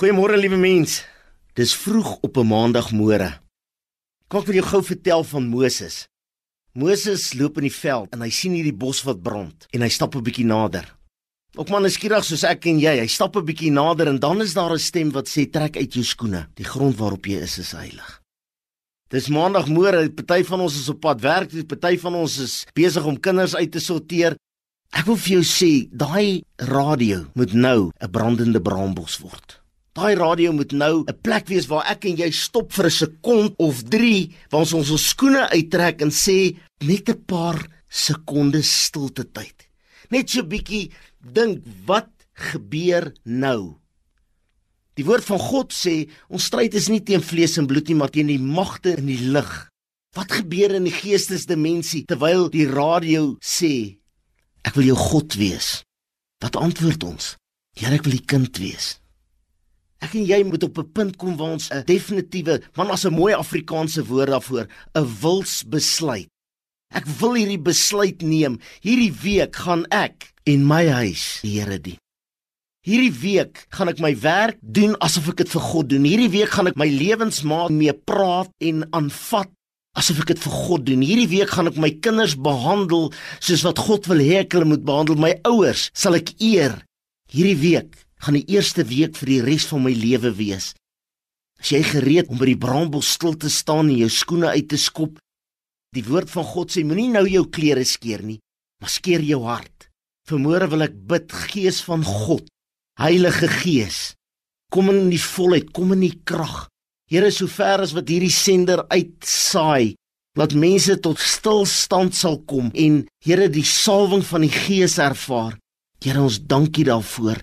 Goeiemôre liewe mens. Dis vroeg op 'n maandagmôre. Kom ek wil jou gou vertel van Moses. Moses loop in die veld en hy sien hierdie bos wat brand en hy stap 'n bietjie nader. Ook man is skieurig soos ek en jy. Hy stap 'n bietjie nader en dan is daar 'n stem wat sê trek uit jou skoene. Die grond waarop jy is is heilig. Dis maandagmôre. Party van ons is op pad werk, party van ons is besig om kinders uit te sorteer. Ek wil vir jou sê, daai radio moet nou 'n brandende braambos word. Daai radio moet nou 'n plek wees waar ek en jy stop vir 'n sekond of 3 waar ons ons skoene uittrek en sê net 'n paar sekondes stilte tyd. Net so 'n bietjie dink wat gebeur nou. Die woord van God sê ons stryd is nie teen vlees en bloed nie maar teen die magte in die lig. Wat gebeur in die geestesdimensie terwyl die radio sê ek wil jou God wees? Wat antwoord ons? Here ek wil u kind wees. Ek en jy moet op 'n punt kom waar ons 'n definitiewe, man as 'n mooi Afrikaanse woord daarvoor, 'n wilsbesluit. Ek wil hierdie besluit neem. Hierdie week gaan ek en my huis die Here dien. Hierdie week gaan ek my werk doen asof ek dit vir God doen. Hierdie week gaan ek my lewensmaat mee praat en aanvat asof ek dit vir God doen. Hierdie week gaan ek my kinders behandel soos wat God wil hê ek hulle moet behandel. My ouers sal ek eer. Hierdie week gaan die eerste week vir die res van my lewe wees. As jy gereed om by die brambos stil te staan en jou skoene uit te skop, die woord van God sê moenie nou jou klere skeer nie, maar skeer jou hart. Vermoere wil ek bid, Gees van God, Heilige Gees, kom in die volheid, kom in die krag. Here, sover as wat hierdie sender uitsaai, laat mense tot stilstand sal kom en Here die salwing van die Gees ervaar. Here, ons dankie daarvoor